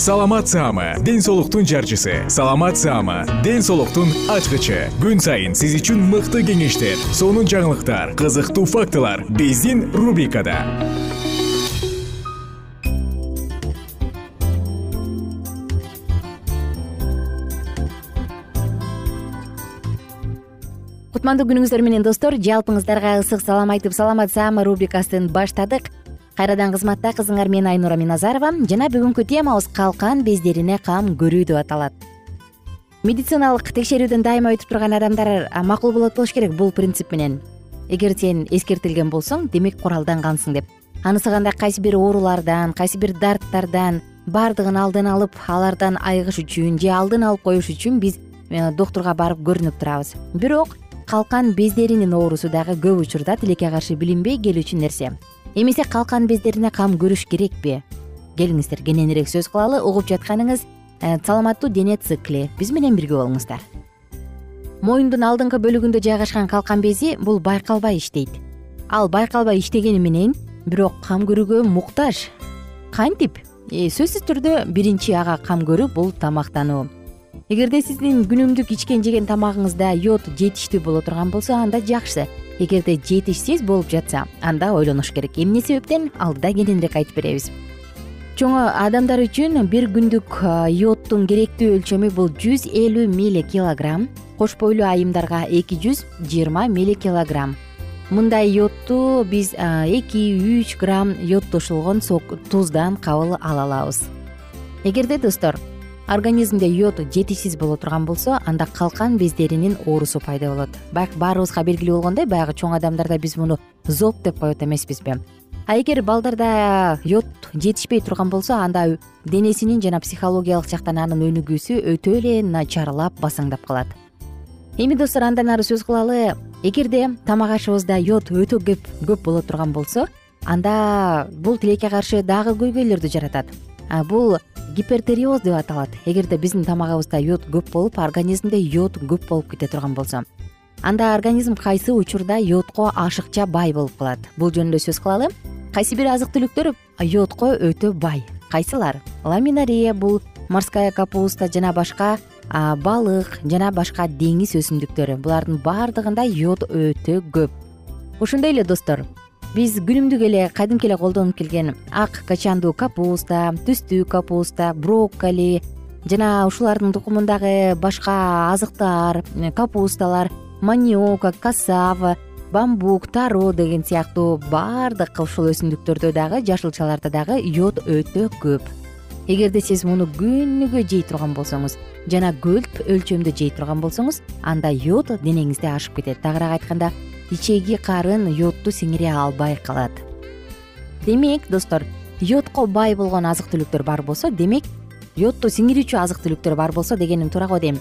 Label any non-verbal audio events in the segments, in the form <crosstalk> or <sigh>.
саламат саама ден соолуктун жарчысы. Саламат саама ден соолуктун ачкычы. Күн сайын сиз үчүн мыкты кеңештер сонун жаңылыктар кызыктуу фактылар биздин рубрикада. Кутмандуу күнүңүздөр менен достор жалпыңыздарга ысык салам айтып саламат саама рубрикасын баштадык кайрадан кызматта кызыңар мен айнура миназарова жана бүгүнкү темабыз калкан бездерине кам көрүү деп аталат. Медициналык текшерүүдөн дайыма өтүп турган адамдар макул болот болуш керек бул принцип менен. Эгер сен эскертилген болсоң демек куралдангансың деп. Анысы кандай кайсы бир оорулардан кайсы бир дарттардан баардыгын алдын алып алардан айыгыш үчүн же алдын алып коюш үчүн биз э, доктурга барып көрүнүп турабыз. Бирок калкан бездеринин оорусу дагы көп учурда тилекке каршы билинбей келүүчү нерсе эмесе калкан бездерине кам көрүш керекпи? Келиңиздер кененирээк сөз кылалы угуп жатканыңыз э, саламаттуу дене цикли. Биз менен бирге болуңуздар. Моюндун алдыңкы бөлүгүндө жайгашкан калкан бези бул байкалбай иштейт. Ал байкалбай иштегени менен бирок кам көрүүгө муктаж. Кантип э, сөзсүз түрдө биринчи ага кам көрүү бул тамактануу. Эгерде сиздин күнүмдүк ичкен жеген тамагыңызда йод жетиштүү боло турган болсо анда жакшы эгерде жетишсиз болуп жатса анда ойлонуш керек. Эмне себептен? Алдыда кененирээк айтып беребиз. Чоң адамдар үчүн бир күндүк йодтун керектүү өлчөмү бул жүз элүү милликилограмм кош бойлуу айымдарга эки жүз жыйырма милликилограмм. Мындай йодту биз эки үч грамм йод кошулгон туздан кабыл ала алабыз эгерде достор организмде йод жетишсиз боло турган болсо анда калкан бездеринин оорусу пайда болот. Баягы баарыбызга белгилүү болгондой баягы чоң адамдарда биз муну зоб деп коет эмеспизби. А эгер балдарда йод жетишпей турган болсо анда денесинин жана психологиялык жактан анын өнүгүүсү өтө эле начарлап басаңдап калат. Эми достор андан ары сөз кылалы. Эгерде тамак ашыбызда йод өтө көп көп боло турган болсо анда бул тилекке каршы дагы көйгөйлөрдү жаратат бул гипертериоз деп аталат. Эгерде биздин тамагыбызда йод көп болуп организмде йод көп болуп кете турган болсо анда организм кайсы учурда йодко ашыкча бай болуп калат? Бул жөнүндө сөз кылалы. Кайсы бир азык түлүктөр йодко өтө бай. Кайсылар? Ламинария бул морская капуста жана башка балык жана башка деңиз өсүмдүктөрү. Булардын баардыгында йод өтө көп. Ошондой эле достор биз күнүмдүк эле кадимки эле колдонуп келген ак качандуу капуста түстүү капуста брокколи жана ушулардын тукумундагы башка азыктар капусталар маниока касава бамбук таро деген сыяктуу баардык ушул өсүмдүктөрдө дагы жашылчаларда дагы йод өтө көп. Эгерде сиз муну күнүгө жей турган болсоңуз жана көп өлчөмдө жей турган болсоңуз анда йод денеңизде ашып кетет. Тагыраак айтканда ичеги карын йодду сиңире албай калат. Демек достор йодко бай болгон азык түлүктөр бар болсо демек йодду сиңирүүчү азык түлүктөр бар болсо дегеним туура го дейм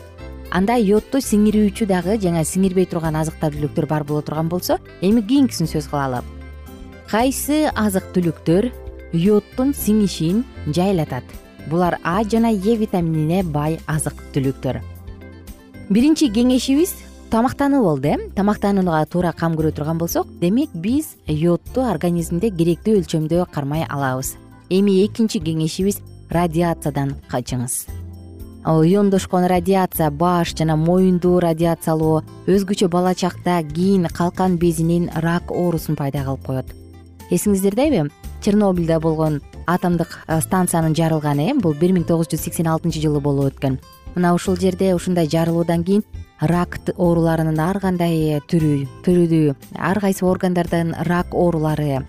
анда йодду сиңирүүчү дагы жана сиңирбей турган азык түлүктөр бар боло турган болсо эми кийинкисин сөз кылалы кайсы азык түлүктөр йодтун сиңишин жайлатат? Булар а жана е витаминине бай азык түлүктөр. Биринчи кеңешибиз тамактануу болду э? Тамактанууга туура кам көрө турган болсок демек биз йодту организмде керектүү өлчөмдө кармай алабыз. Эми экинчи кеңешибиз радиациядан качыңыз. Иондошкон радиация баш жана моюнду радиациялоо өзгөчө бала чакта кийин калкан безинин рак оорусун пайда кылып коет. Эсиңиздердеби чернобыльда болгон атомдук станциянын жарылганы э бул бир миң тогуз жүз сексен алтынчы жылы болуп өткөн. Мына ушул жерде ушундай жарылуудан кийин рак ооруларынын ар кандай түрү түрүдүү ар кайсы органдардын рак оорулары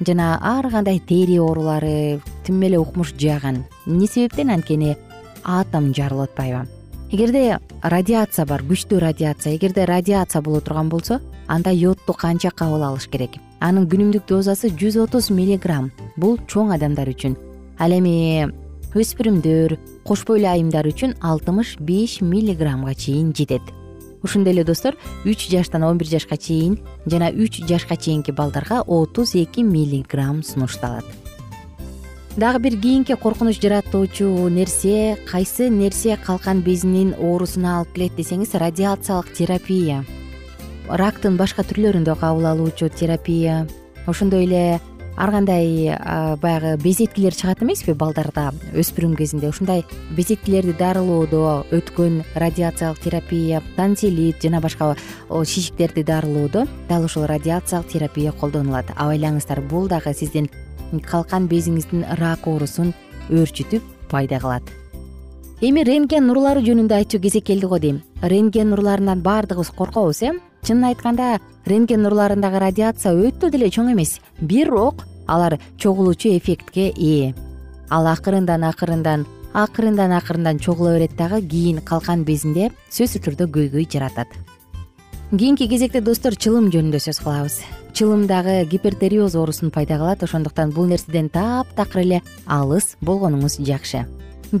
жана ар кандай тери оорулары тим эле укмуш жааган эмне себептен? Анткени атом жарылып атпайбы эгерде радиация бар күчтүү радиация эгерде радиация боло турган болсо анда йодту канча кабыл алыш керек. Анын күнүмдүк дозасы жүз отуз миллиграмм. Бул чоң адамдар үчүн. Ал эми өспүрүмдөр кош бойлуу айымдар үчүн алтымыш беш миллиграммга чейин жетет. Ошондой эле достор үч жаштан он бир жашка чейин жана үч жашка чейинки балдарга отуз эки миллиграмм сунушталат. Дагы бир кийинки коркунуч жаратуучу нерсе кайсы нерсе калкан безинин оорусуна алып келет десеңиз радиациялык терапия. Рактын башка түрлөрүндө кабыл алуучу терапия. Ошондой эле ар кандай баягы безеткилер чыгат эмеспи балдарда өспүрүм кезинде? Ушундай безеткилерди дарылоодо өткөн радиациялык терапия тансилит жана башка шишиктерди дарылоодо дал ушул радиациялык терапия колдонулат. Абайлаңыздар бул дагы сиздин калкан безиңиздин рак оорусун өөрчүтүп пайда кылат. Эми рентген нурлары жөнүндө айтчу кезек келди го дейм. Рентген нурларынан баардыгыбыз коркобуз э чынын айтканда рентген нурларындагы радиация өтө деле чоң эмес. Бирок алар чогулуучу эффектке ээ. Ал акырындан акырындан акырындан акырындан чогула берет дагы кийин калкан безинде сөзсүз түрдө көйгөй жаратат. Кийинки кезекте достор чылым жөнүндө сөз кылабыз. Чылым дагы гипертериоз оорусун пайда кылат ошондуктан бул нерседен таптакыр эле алыс болгонуңуз жакшы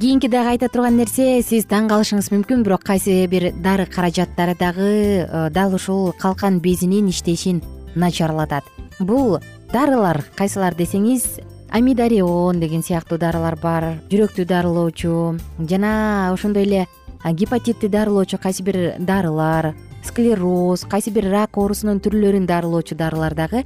кийинки дагы айта турган нерсе сиз таң калышыңыз мүмкүн бирок кайсы бир дары каражаттары дагы э, дал ушул калкан безинин иштешин начарлатат. Бул дарылар кайсылар десеңиз амидарион деген сыяктуу дарылар бар жүрөктү дарылоочу жана ошондой эле гепатитти дарылоочу кайсы бир дарылар склероз кайсы бир рак оорусунун түрлөрүн дарылоочу дарылар дагы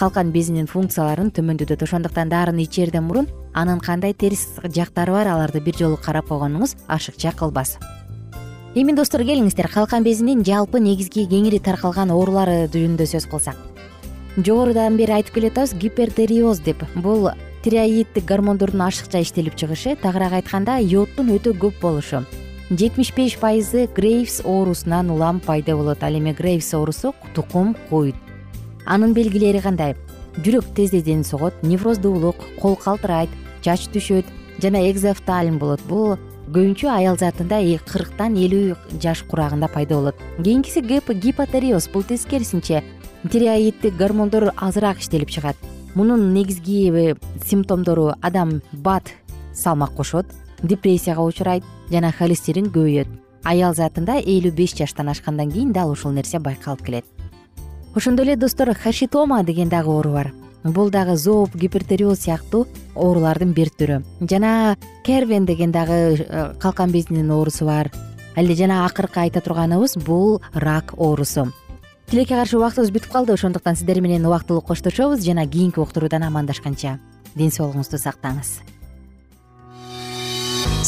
калкан безинин функцияларын төмөндөтөт ошондуктан дарыны ичээрден мурун анын кандай терс жактары бар аларды бир жолу карап койгонуңуз ашыкча кылбас. Эми достор келиңиздер. Калкан безинин жалпы негизги кеңири таркалган оорулары жөнүндө сөз кылсак. Жогорудан бери айтып келеатабыз гипертериоз деп. Бул тиреоидтик гормондордун ашыкча иштелип чыгышы тагыраак айтканда йодтун өтө көп болушу. Жетимиш беш пайызы грейвс оорусунан улам пайда болот. Ал эми грейвс оорусу тукум куйт анын белгилери кандай? Жүрөк тездеден согот невроздуулук кол калтырайт чач түшөт жана экзофтальм болот. Бул көбүнчө аял затында кырктан элүү жаш курагында пайда болот. Кийинкиси гипотериоз бул тескерисинче тиреоидтик гормондор азыраак иштелип чыгат. Мунун негизги э, симптомдору адам бат салмак кошот депрессияга учурайт жана холестерин көбөйөт. Аял затында элүү беш жаштан ашкандан кийин дал ушул нерсе байкалып келет ошондой эле достор хашитома деген дагы оору бар. Бул дагы зооп гипертериоз сыяктуу оорулардын бир түрү. Жана кервен деген дагы э, калкан безинин оорусу бар. Жана акыркы айта турганыбыз бул рак оорусу. Тилекке каршы убактыбыз бүтүп калды. Ошондуктан сиздер менен убактылуу коштошобуз жана кийинки уктуруудан амандашканча. Ден соолугуңузду сактаңыз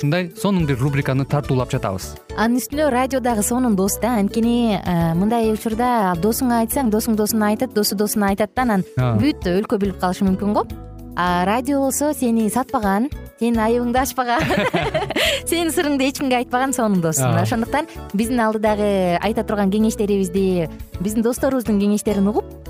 ушундай сонун бир рубриканы тартуулап жатабыз. Анын үстүнө радио дагы сонун дос да анткени э, мындай учурда досуңа айтсаң досуң досуна айтат досу досуна айтат да анан бүт өлкө билип калышы мүмкүн го. А радио болсо сени сатпаган сенин айыбыңды ачпаган <laughs> сенин сырыңды эч кимге айтпаган сонун дос ошондуктан биздин алдыдагы айта турган кеңештерибизди биздин досторубуздун кеңештерин угуп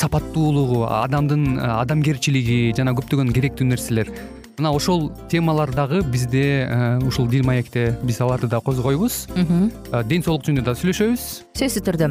сапаттуулугу адамдын э, адамгерчилиги жана көптөгөн керектүү нерселер. Мына ошол темалар дагы бизде ушул дил маекте биз аларды да козгойбуз. Ден соолук жөнүндө да сүйлөшөбүз. Сөзсүз түрдө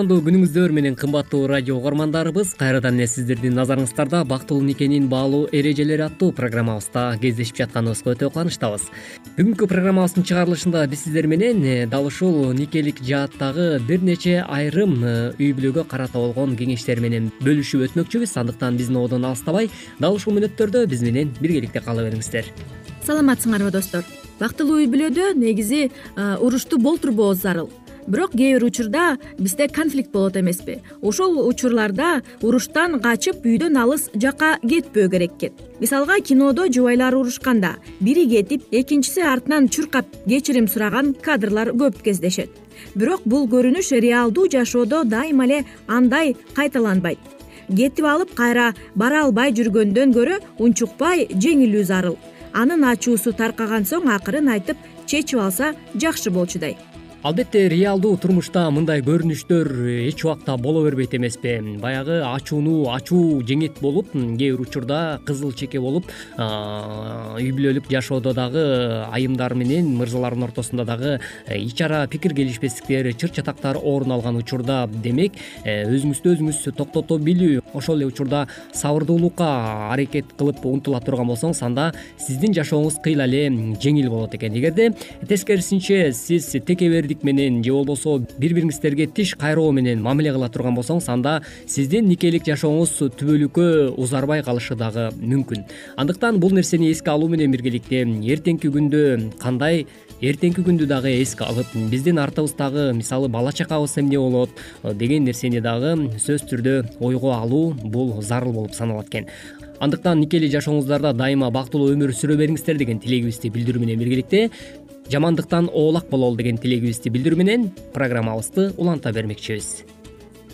кутмандуу күнүңүздөр менен кымбаттуу радио угармандарыбыз кайрадан эле сиздердин назарыңыздарда бактылуу никенин баалуу эрежелери аттуу программабызда кездешип жатканыбызга өтө кубанычтабыз. Бүгүнкү программабыздын чыгарылышында биз сиздер менен э, дал ушул никелик жааттагы бир нече айрым э, үй бүлөгө карата болгон кеңештер менен бөлүшүп өтмөкчүбүз. Андыктан биздин ободон алыстабай дал ушул мүнөттөрдө биз менен биргеликте кала бериңиздер. Саламатсыңарбы достор. Бактылуу үй бүлөдө негизи э, урушту болтурбообуз зарыл бирок кээ бир учурда бизде конфликт болот эмеспи. Ошол учурларда уруштан качып үйдөн алыс жака кетпөө керек экен мисалга кинодо жубайлар урушканда бири кетип экинчиси артынан чуркап кечирим сураган кадрлар көп кездешет. Бирок бул көрүнүш реалдуу жашоодо дайыма эле андай кайталанбайт. Кетип алып кайра бара албай жүргөндөн көрө унчукпай жеңилүү зарыл. Анын ачуусу таркаган соң акырын айтып чечип алса жакшы болчудай албетте реалдуу турмушта мындай көрүнүштөр эч убакта боло бербейт эмеспи. Баягы ачууну ачуу жеңет болуп кээ бир учурда кызыл чеке болуп үй бүлөлүк жашоодо дагы айымдар менен мырзалардын ортосунда дагы э, ич ара пикир келишпестиктер чыр чатактар орун алган учурда демек э, өзүңүздү өзүңүз токтото билүү ошол эле учурда сабырдуулукка аракет кылып умтула турган болсоңуз анда сиздин жашооңуз кыйла эле жеңил болот экен. Эгерде тескерисинче сиз менен же болбосо бири бириңиздерге тиш кайроо менен мамиле кыла турган болсоңуз анда сиздин никелик жашооңуз түбөлүккө узарбай калышы дагы мүмкүн. Андыктан бул нерсени эске алуу менен биргеликте эртеңки күндө кандай эртеңки күндү дагы эске алып биздин артыбыздагы мисалы бала чакабыз эмне болот деген нерсени дагы сөзсүз түрдө ойго алуу бул зарыл болуп саналат экен. Андыктан никелик жашооңуздарда дайыма бактылуу өмүр сүрө бериңиздер деген тилегибизди билдирүү менен биргеликте жамандыктан оолак бололу деген тилегибизди билдирүү менен программабызды уланта бермекчибиз.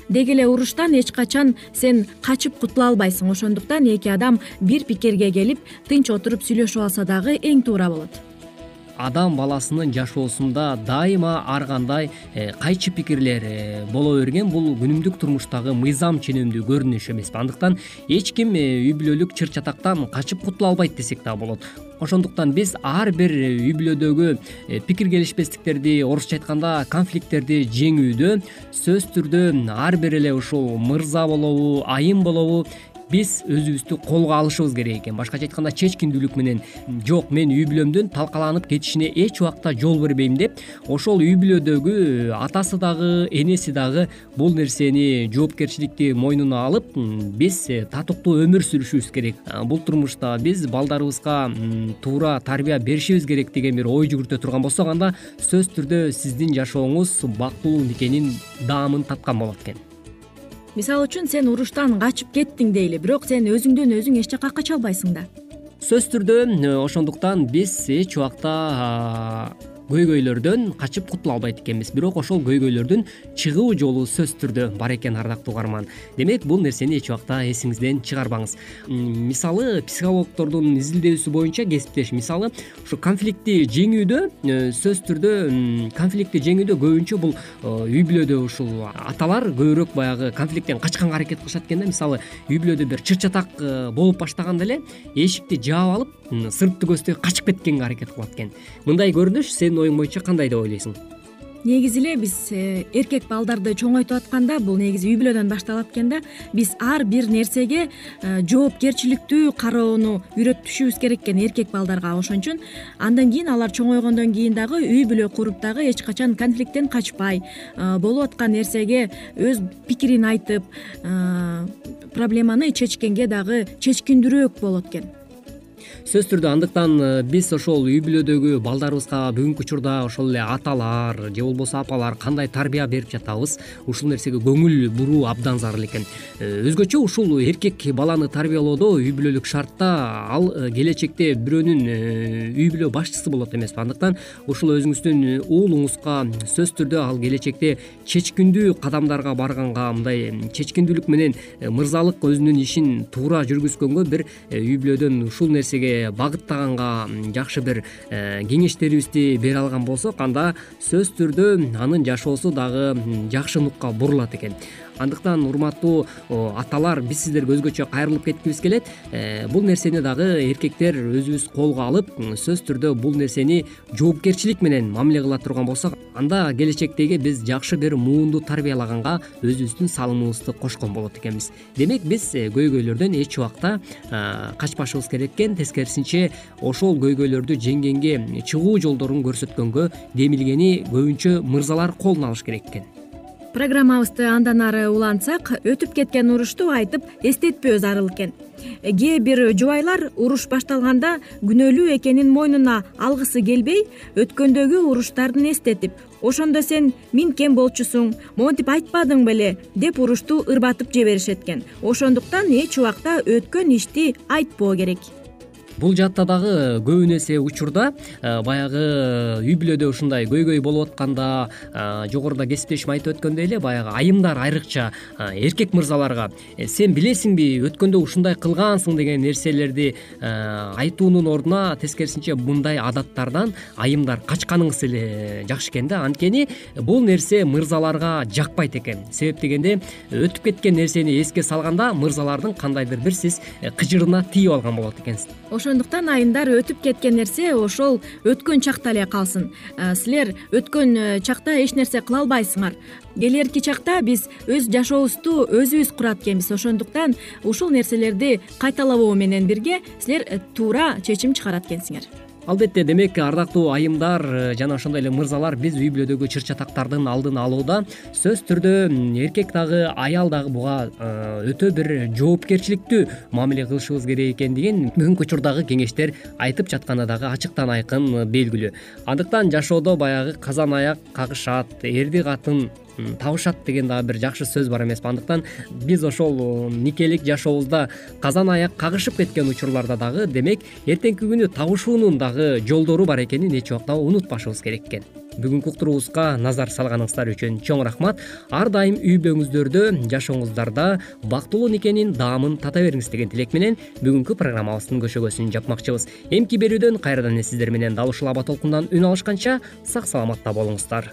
Деги эле уруштан эч качан сен качып кутула албайсың. Ошондуктан эки адам бир пикирге келип тынч отуруп сүйлөшүп алса дагы эң туура болот адам баласынын жашоосунда дайыма ар кандай э, кайчы пикирлер э, боло берген бул күнүмдүк турмуштагы мыйзам ченемдүү көрүнүш эмеспи андыктан эч ким үй бүлөлүк чыр чатактан качып кутула албайт десек дагы болот. Ошондуктан биз ар бир үй бүлөдөгү пикир келишпестиктерди орусча айтканда конфликттерди жеңүүдө сөзсүз түрдө ар бир эле ушул мырза болобу айым болобу биз өзүбүздү колго алышыбыз керек экен. Башкача айтканда чечкиндүүлүк менен жок мен үй бүлөмдүн талкаланып кетишине эч убакта жол бербейм деп ошол үй бүлөдөгү атасы дагы энеси дагы бул нерсени жоопкерчиликти мойнуна алып биз татыктуу өмүр сүрүшүбүз керек. Бул турмушта биз балдарыбызга туура тарбия беришибиз керек деген бир ой жүгүртө турган болсок анда сөзсүз түрдө сиздин жашооңуз бактылуу никенин даамын таткан болот экен мисалы үчүн сен уруштан качып кеттиң дейли бирок сен өзүңдөн өзүң эч жака кача албайсың да. Сөзсүз түрдө ошондуктан биз эч убакта көйгөйлөрдөн качып кутула албайт экенбиз. Бирок ошол көйгөйлөрдүн чыгуу жолу сөзсүз түрдө бар экен ардактуу угарман. Демек бул нерсени эч убакта эсиңизден чыгарбаңыз. Мисалы психологдордун изилдөөсү боюнча кесиптеш. Мисалы ушу конфликтти жеңүүдө э, сөзсүз түрдө конфликтти жеңүүдө көбүнчө бул э, үй бүлөдө ушул аталар көбүрөөк баягы конфликттен качканга аракет кылышат экен да. Мисалы үй бүлөдө бир чыр чатак э, болуп баштаганда эле эшикти жаап алып сыртты көздөй качып кеткенге аракет кылат экен. Мындай көрүнүш сенин оюң боюнча кандай деп ойлойсуң? Негизи эле биз э, эркек балдарды чоңойтуп атканда бул негизи үй бүлөдөн башталат экен да биз ар бир нерсеге э, жоопкерчиликтүү кароону үйрөтүшүбүз керек экен эркек балдарга ошон үчүн. Андан кийин алар чоңойгондон кийин дагы үй бүлө куруп дагы эч качан конфликттен качпай э, болуп аткан нерсеге өз пикирин айтып проблеманы чечкенге дагы чечкиндүүрөөк болот экен сөзсүз түрдө андыктан э, биз ошол үй бүлөдөгү балдарыбызга бүгүнкү учурда ошол эле аталар же болбосо апалар кандай тарбия берип жатабыз? Ушул нерсеге көңүл буруу абдан зарыл экен. Э, өзгөчө ушул эркек баланы тарбиялоодо үй бүлөлүк шартта ал э, келечекте бирөөнүн үй бүлө башчысы болот эмеспи. Андыктан ушул өзүңүздүн уулуңузга сөзсүз түрдө ал келечекте чечкиндүү кадамдарга барганга мындай чечкиндүүлүк менен мырзалык өзүнүн ишин туура жүргүзгөнгө бир үй бүлөдөн ушул нерсеге багыттаганга жакшы бир э, кеңештерибизди бере алган болсок анда сөзсүз түрдө анын жашоосу дагы жакшы нукка бурулат экен андыктан урматтуу аталар биз сиздерге өзгөчө кайрылып кеткибиз келет. Э, бул нерсени дагы эркектер өзүбүз колго алып сөзсүз түрдө бул нерсени жоопкерчилик менен мамиле кыла турган болсок анда келечектеги биз жакшы бир муунду тарбиялаганга өзүбүздүн салымыбызды кошкон болот экенбиз. Демек биз э, көйгөйлөрдөн эч убакта качпашыбыз керек экен. Тескерисинче ошол көйгөйлөрдү жеңгенге чыгуу жолдорун көрсөткөнгө демилгени көбүнчө мырзалар колуна алыш керек экен программабызды андан ары улантсак өтүп кеткен урушту айтып эстетпөө зарыл экен. Кээ бир жубайлар уруш башталганда күнөөлүү экенин мойнуна алгысы келбей өткөндөгү уруштарын эстетип ошондо сен мин кем болчусуң монтип айтпадың беле деп урушту ырбатып жиберишет экен. Ошондуктан эч убакта өткөн ишти айтпоо керек бул жаатта дагы көбүн эсе учурда э, баягы үй бүлөдө ушундай көйгөй болуп атканда э, жогоруда кесиптешим айтып өткөндөй эле баягы айымдар айрыкча э, эркек мырзаларга сен билесиңби өткөндө ушундай кылгансың деген нерселерди айтуунун ордуна тескерисинче мындай адаттардан айымдар качканыңыз эле жакшы экен да. Анткени бул нерсе мырзаларга жакпайт экен. Себеп дегенде өтүп кеткен нерсени эске салганда мырзалардын кандайдыр бир сиз кыжырына тийип алган болот экенсиз ошондуктан айымдар өтүп кеткен нерсе ошол өткөн чакта эле калсын. Силер өткөн э, чакта эч нерсе кыла албайсыңар. Келэрки чакта биз өз жашообузду өзүбүз курат экенбиз. Ошондуктан ушул нерселерди кайталабоо менен бирге силер э, туура чечим чыгарат экенсиңер албетте демек ардактуу айымдар э, жана ошондой эле мырзалар биз үй бүлөдөгү чыр чатактардын алдын алууда сөзсүз түрдө эркек дагы аял дагы буга э, өтө бир жоопкерчиликтүү мамиле кылышыбыз керек экендигин бүгүнкү учурдагы кеңештер айтып жатканы дагы ачыктан айкын белгилүү. Андыктан жашоодо баягы казан аяк кагышат эрди катын табышат деген дагы бир жакшы сөз бар эмеспи андыктан биз ошол э, никелик жашообузда казан аяк кагышып кеткен учурларда дагы демек эртеңки күнү табышуунун дагы жолдору бар экенин эч убакта унутпашыбыз керек экен. Бүгүнкү уктуруубузга назар салганыңыздар үчүн чоң рахмат. Ар дайым үй бүлөңүздөрдө жашооңуздарда бактылуу никенин даамын тата бериңиз деген тилек менен бүгүнкү программабыздын көшөгөсүн жапмакчыбыз. Эмки берүүдөн кайрадан эле сиздер менен дал ушул аба толкундан үн алышканча сак саламатта болуңуздар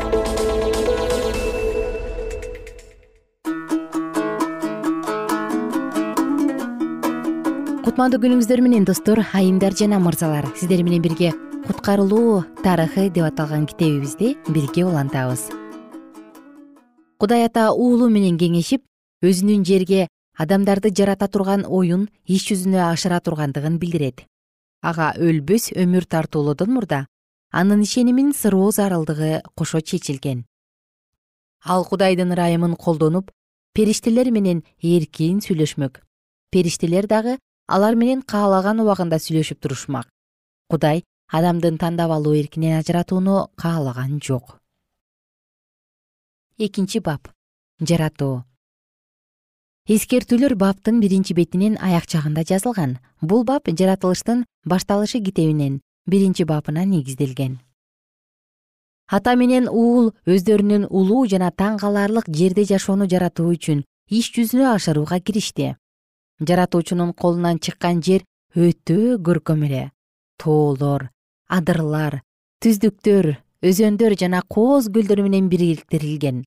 кутмандуу күнүңүздөр менен достор айымдар жана мырзалар. Сиздер менен бирге куткарылуу тарыхы деп аталган китебибизди бирге улантабыз. Кудай ата уулу менен кеңешип өзүнүн жерге адамдарды жарата турган оюн иш жүзүнө ашыра тургандыгын билдирет. Ага өлбөс өмүр тартуулоодон мурда анын ишенимин сыроо зарылдыгы кошо чечилген. Ал кудайдын ырайымын колдонуп периштелер менен эркин сүйлөшмөк. Периштелер дагы алар менен каалаган убагында сүйлөшүп турушмак. Кудай адамдын тандап алуу эркинен ажыратууну каалаган жок. Экинчи бап. Жаратуу. Эскертүүлөр баптын биринчи бетинин аяк жагында жазылган. Бул бап жаратылыштын башталышы китебинин биринчи бабына негизделген. Ата менен уул өздөрүнүн улуу жана таң каларлык жерде жашоону жаратуу үчүн иш жүзүнө ашырууга киришти жаратуучунун колунан чыккан жер өтө көркөм эле тоолор адырлар түздүктөр өзөндөр жана кооз көлдөр менен бириктирилген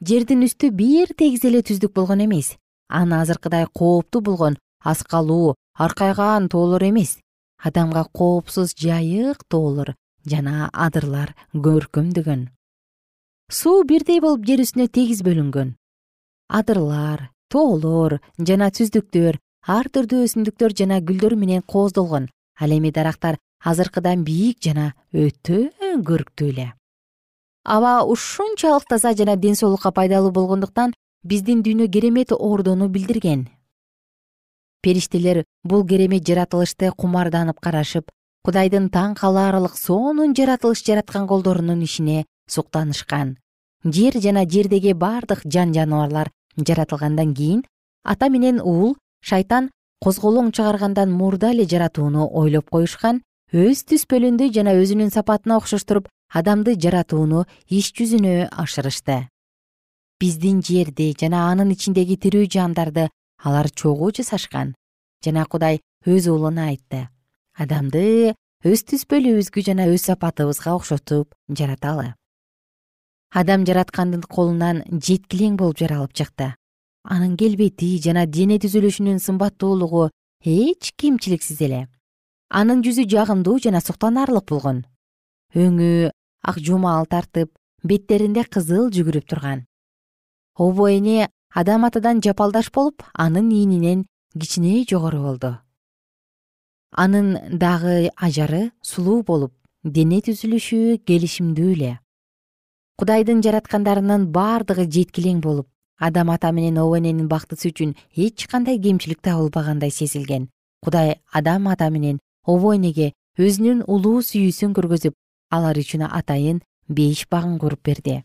жердин үстү бир тегиз эле түздүк болгон эмес. Аны азыркыдай кооптуу болгон аскалуу аркайган тоолор эмес. Адамга коопсуз жайык тоолор жана адырлар көркөмдөгөн суу бирдей болуп жер үстүнө тегиз бөлүнгөн. Адырлар тоолор жана түздүктөр ар түрдүү өсүмдүктөр жана гүлдөр менен кооздолгон. Ал эми дарактар азыркыдан бийик жана өтө көрктүү эле аба ушунчалык таза жана ден соолукка пайдалуу болгондуктан биздин дүйнө керемет ордону билдирген. Периштелер бул керемет жаратылышты кумарданып карашып кудайдын таң калаарлык сонун жаратылыш жараткан колдорунун ишине суктанышкан. Жер жана жердеги бардык жан жаныбарлар жаратылгандан кийин ата менен уул шайтан козголоң чыгаргандан мурда эле жаратууну ойлоп коюшкан өз түспөлүндү жана өзүнүн сапатына окшоштуруп адамды жаратууну иш жүзүнө ашырышты. Биздин жерди жана анын ичиндеги тирүү жандарды алар чогуу жасашкан жана кудай өз уулуна айтты. Адамды өз түспөлүбүзгө жана өз сапатыбызга окшотуп жараталы адам жараткандын колунан жеткилең болуп жаралып чыкты. Анын келбети жана дене түзүлүшүнүн сымбаттуулугу эч кемчиликсиз эле. Анын жүзү жагымдуу жана суктанаарлык болгон. Өңү ак жумаал тартып беттеринде кызыл жүгүрүп турган. Обо эне адам атадан жапалдаш болуп анын ийнинен кичине жогору болду. Анын дагы ажары сулуу болуп дене түзүлүшү келишимдүү эле кудайдын жараткандарынын бардыгы жеткилең болуп адам ата менен обо эненин бактысы үчүн эч кандай кемчилик табылбагандай сезилген. Кудай адам ата менен обо энеге өзүнүн улуу сүйүүсүн көргөзүп алар үчүн атайын бейиш багын куруп берди.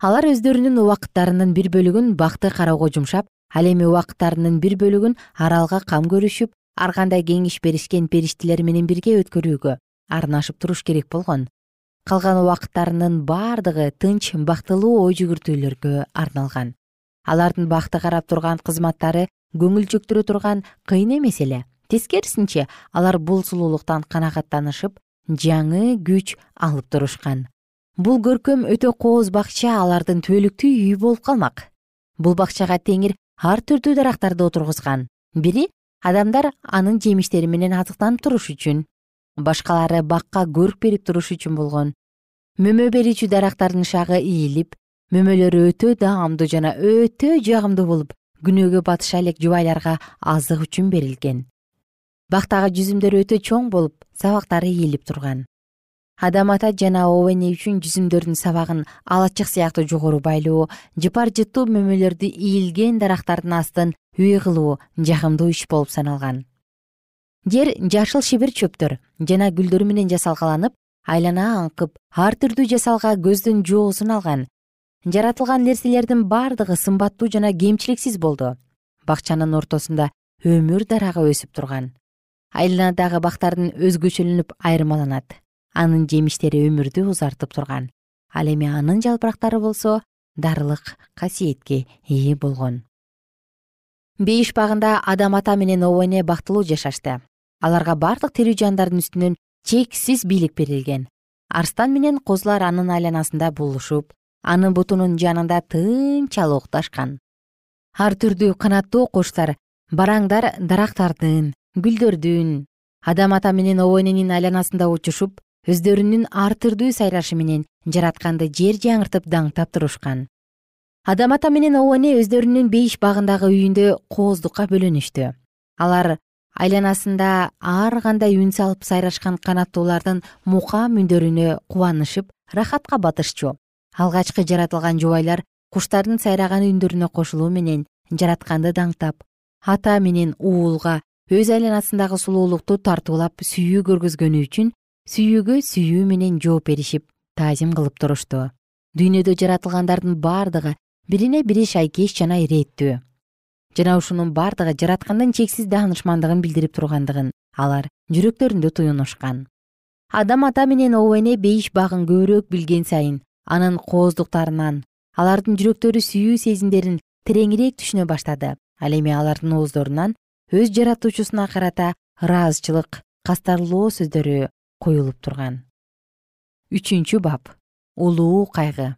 Алар өздөрүнүн убакыттарынын бир бөлүгүн бакты кароого жумшап ал эми убакыттарынын бир бөлүгүн аралга кам көрүшүп ар кандай кеңеш беришкен периштелер менен бирге өткөрүүгө арнашып туруш керек болгон калган убакыттарынын бардыгы тынч бактылуу ой жүгүртүүлөргө арналган. Алардын бакты карап турган кызматтары көңүл чөктүрө турган кыйын эмес эле. Тескерисинче алар бул сулуулуктан канагаттанышып жаңы күч алып турушкан. Бул көркөм өтө кооз бакча алардын түбөлүктүү үйү болуп калмак. Бул бакчага теңир ар түрдүү дарактарды отургузган. Бири адамдар анын жемиштери менен азыктанып туруш үчүн башкалары бакка көрк берип туруш үчүн болгон. Мөмө берүүчү дарактардын шагы ийилип мөмөлөрү өтө даамдуу жана өтө жагымдуу болуп күнөөгө батыша элек жубайларга азык үчүн берилген. Бактагы жүзүмдөр өтө чоң болуп сабактары ийилип турган. Адам ата жана об эне үчүн жүзүмдөрдүн сабагын алачык сыяктуу жогору байлоо жыпар жыттуу мөмөлөрдү ийилген дарактардын астын үй кылуу жагымдуу иш болуп саналган жер жашыл шибир чөптөр жана гүлдөр менен жасалгаланып айлана аңкып ар түрдүү жасалга көздүн жоосун алган жаратылган нерселердин бардыгы сымбаттуу жана кемчиликсиз болду. Бакчанын ортосунда өмүр дарагы өсүп турган. Айланадагы бактардын өзгөчөлөнүп айырмаланат. Анын жемиштери өмүрдү узартып турган. Ал эми анын жалпырактары болсо дарылык касиетке ээ болгон. Бейиш багында адам ата менен об эне бактылуу жашашты аларга бардык тирүү жандардын үстүнөн чексиз бийлик берилген. Арстан менен козулар анын айланасында булушуп анын бутунун жанында тынчалык укташкан. Ар түрдүү канаттуу куштар бараңдар дарактардын гүлдөрдүн адам ата менен об эненин айланасында учушуп өздөрүнүн ар түрдүү сайрашы менен жаратканды жер жаңыртып даңктап турушкан. Адам ата менен об эне өздөрүнүн бейиш багындагы үйүндө кооздукка бөлөнүштү. Алар айланасында ар кандай үн салып сайрашкан канаттуулардын мукам үндөрүнө кубанышып рахатка батышчу. Алгачкы жаратылган жубайлар куштардын сайраган үндөрүнө кошулуу менен жаратканды даңктап ата менен уулга өз айланасындагы сулуулукту тартуулап сүйүү көргөзгөнү үчүн сүйүүгө сүйүү менен жооп беришип таазим кылып турушту. Дүйнөдө жаратылгандардын бардыгы бирине бири шайкеш жана ирээттүү жана ушунун бардыгы жараткандын чексиз даанышмандыгын билдирип тургандыгын алар жүрөктөрүндө туюнушкан адам ата менен об эне бейиш багын көбүрөөк билген сайын анын кооздуктарынан алардын жүрөктөрү сүйүү сезимдерин тереңирээк түшүнө баштады. Ал эми алардын ооздорунан өз жаратуучусуна карата ыраазычылык кастарлоо сөздөрү куюлуп турган. Үчүнчү бап улуу кайгы.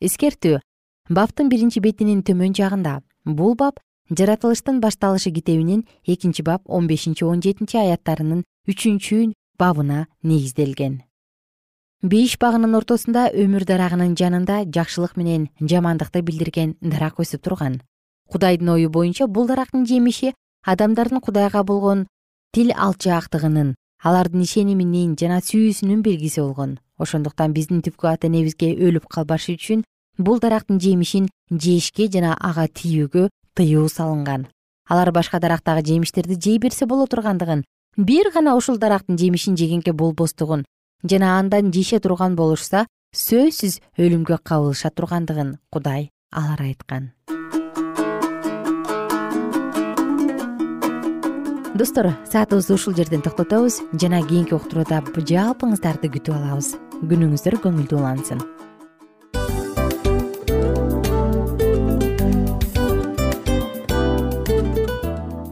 Эскертүү баптын биринчи бетинин төмөн жагында бул бап жаратылыштын башталышы китебинин экинчи бап он бешинчи он жетинчи аяттарынын үчүнчү бабына негизделген. Бейиш багынын ортосунда өмүр дарагынын жанында жакшылык менен жамандыкты билдирген дарак өсүп турган. Кудайдын ою боюнча бул дарактын жемиши адамдардын кудайга болгон тил алчаактыгынын алардын ишениминин жана сүйүүсүнүн белгиси болгон. Ошондуктан биздин түпкү ата энебизге өлүп калбаш үчүн бул дарактын жемишин жешке жана ага тийүүгө тыюу салынган. Алар башка дарактагы жемиштерди жей берсе боло тургандыгын бир гана ушул дарактын жемишин жегенге болбостугун жана андан жеше турган болушса сөзсүз өлүмгө кабылыша тургандыгын кудай алар айткан. Достор саатыбызды ушул жерден токтотобуз жана кийинки уктурууда жалпыңыздарды күтүп алабыз. Күнүңүздөр көңүлдүү улансын